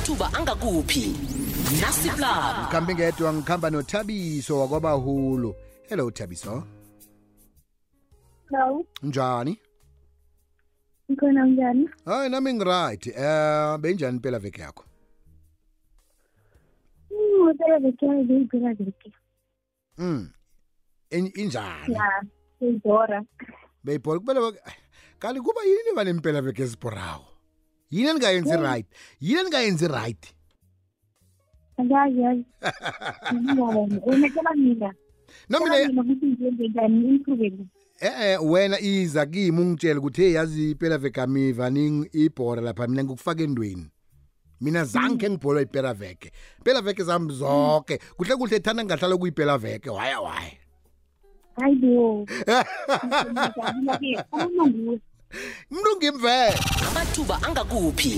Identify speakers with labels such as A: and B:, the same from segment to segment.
A: amathuba angakuphi? Nasiplab
B: ngikhambe ngedwa ngikhamba nothabiso wakwabahulu. Hello thabiso.
C: Hello,
B: njani?
C: Ngikhona njani?
B: hayi nami ngiright. Eh benjani impela veke yakho?
C: Mm, phela vekele beyiphela veke.
B: mm In- injani?
C: Ya, seyidora.
B: beyibhola kubele kanti kuba yini banempela veke ezibhorawo yini eningayenzi right yini eningayenzi right
C: Angazi yazi. Ngiyabona. Unetshela mina.
B: no
C: Tshela
B: mina
C: mina ukuthi ngiyenze njani improve.
B: eh eh wena iza kimi ungitshela ukuthi hey yazi impela veke amiva ning ibhora lapha mina ngikufaka endweni mina zange ngibholwa impela veke impela veke zami zonke kuhle kuhle ethanda ngahlala kuyiphela veke waya waya
C: Hayi bo. Ngiyabona uma nguwe.
B: Umuntu ngimvele
A: amathuba angakuphi?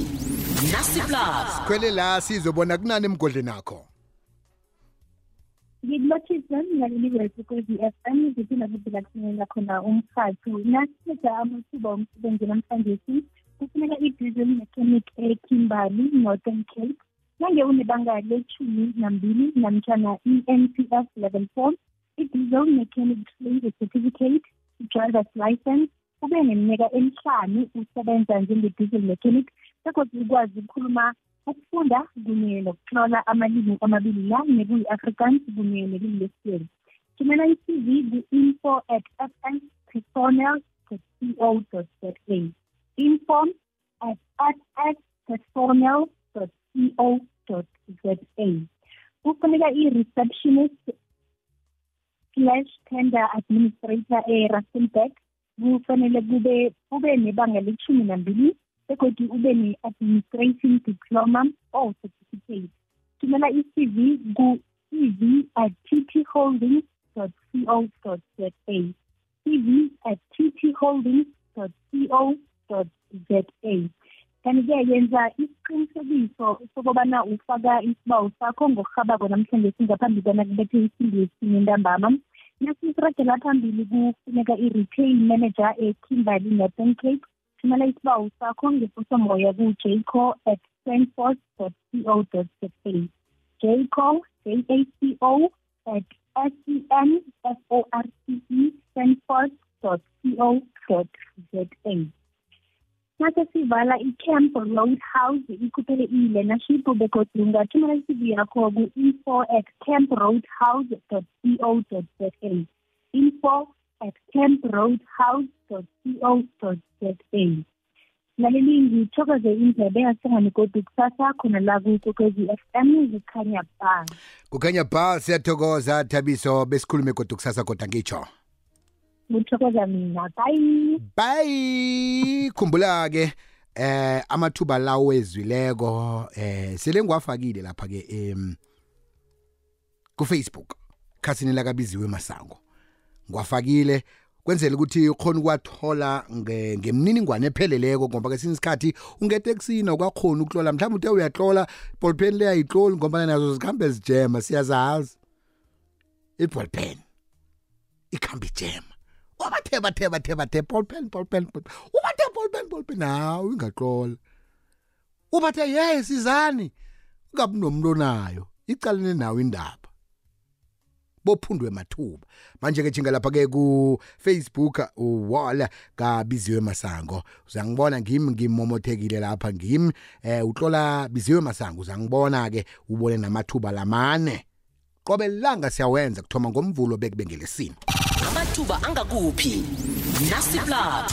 A: Nasiplab
B: khwele la sizobona kunani emgodleni akho?
C: Ngikulothisa ngaleli kwezi FM ngiphinda futhi lakufinyelela khona umkhathu. Nasiza amathuba omsebenzi namhlanje kufuneka i-diesel mechanic eKimberley Northern Cape. Nange unebanga lethumi nambili namtshana i-NPF level four, i-diesel mechanic trade certificate, driver's license, ube neminyaka emihlanu usebenza njenge-diesel mechanic bekodwa ukwazi ukukhuluma ukufunda kunye amalimi amabili la nekuyi-afrikaans kunye nelimi lesiyeni thumela i-cv ku-info at fs personnel co za at fs co za kufuneka i-receptionist slash tender administrator kufanele kube kube nebanga lethumi nambili begodwa ube ne-administration diploma or certificate. Thumela i-cv ku-cv at ttholdings co za. Cv at ttholdings co za. Kanti-ke yenza isiqinisekiso sokubana ufaka isibawu sakho ngokurhabako namhlanje singaphambi kwana kubethe isimbi yesinye entambama. Nasisiragela phambili kufuneka i-retail manager ekimberley northern cape. Thumela isibawu sakho ngefosomoya ku-jco at stanford co za jco jaco at senforce co za mase sivala i-camp road house ikhuphele i-learnership begodwa ungathumela i-cv yakho ku-info at camp road house co za info at camp road house co za laleli ngithokoze indlebe yahlangane kodwa kusasa khona la kukokwezi f m zikhanya ba
B: kukhanya ba siyathokoza thabiso besikhulume kodwa kusasa kodwa ngitsho
C: ngithokoza mina. Bayi
B: bye. Khumbula ke eh amathuba lawo ezwileko eh sele ngiwafakile lapha ke em ku Facebook khasini la kabiziwe masango. Ngiwafakile kwenzela ukuthi ukhona ukwathola nge- ngemniningwane epheleleko ngoba kesinye isikhathi ungete ekusini ukwakhona ukutlola. Mhlawumbe uthe uyatlola ballpen le ayitloli ngoba nazo zikhambe zijema siyazazi. Iballpen ikhamba ijema. Wabatheba theba theba theba ballpen ballpen ballpen. ubathe ballpen ballpen hawu ingaxola. Ubathe yes izani ungabi nomuntu onayo. Icalene nawo indaba. Bophundwe mathuba. Manje ke jinga lapha ke ku Facebook uwala kabiziwe masango. Uzangibona ngimi ngimomothekile lapha ngimi. Eh utlola biziwe masango uzangibona ke ubone namathuba lamane. Qobe langa siyawenza kuthoma ngomvulo bekube ngelesini
A: amathuba angakuphi? Nasiplab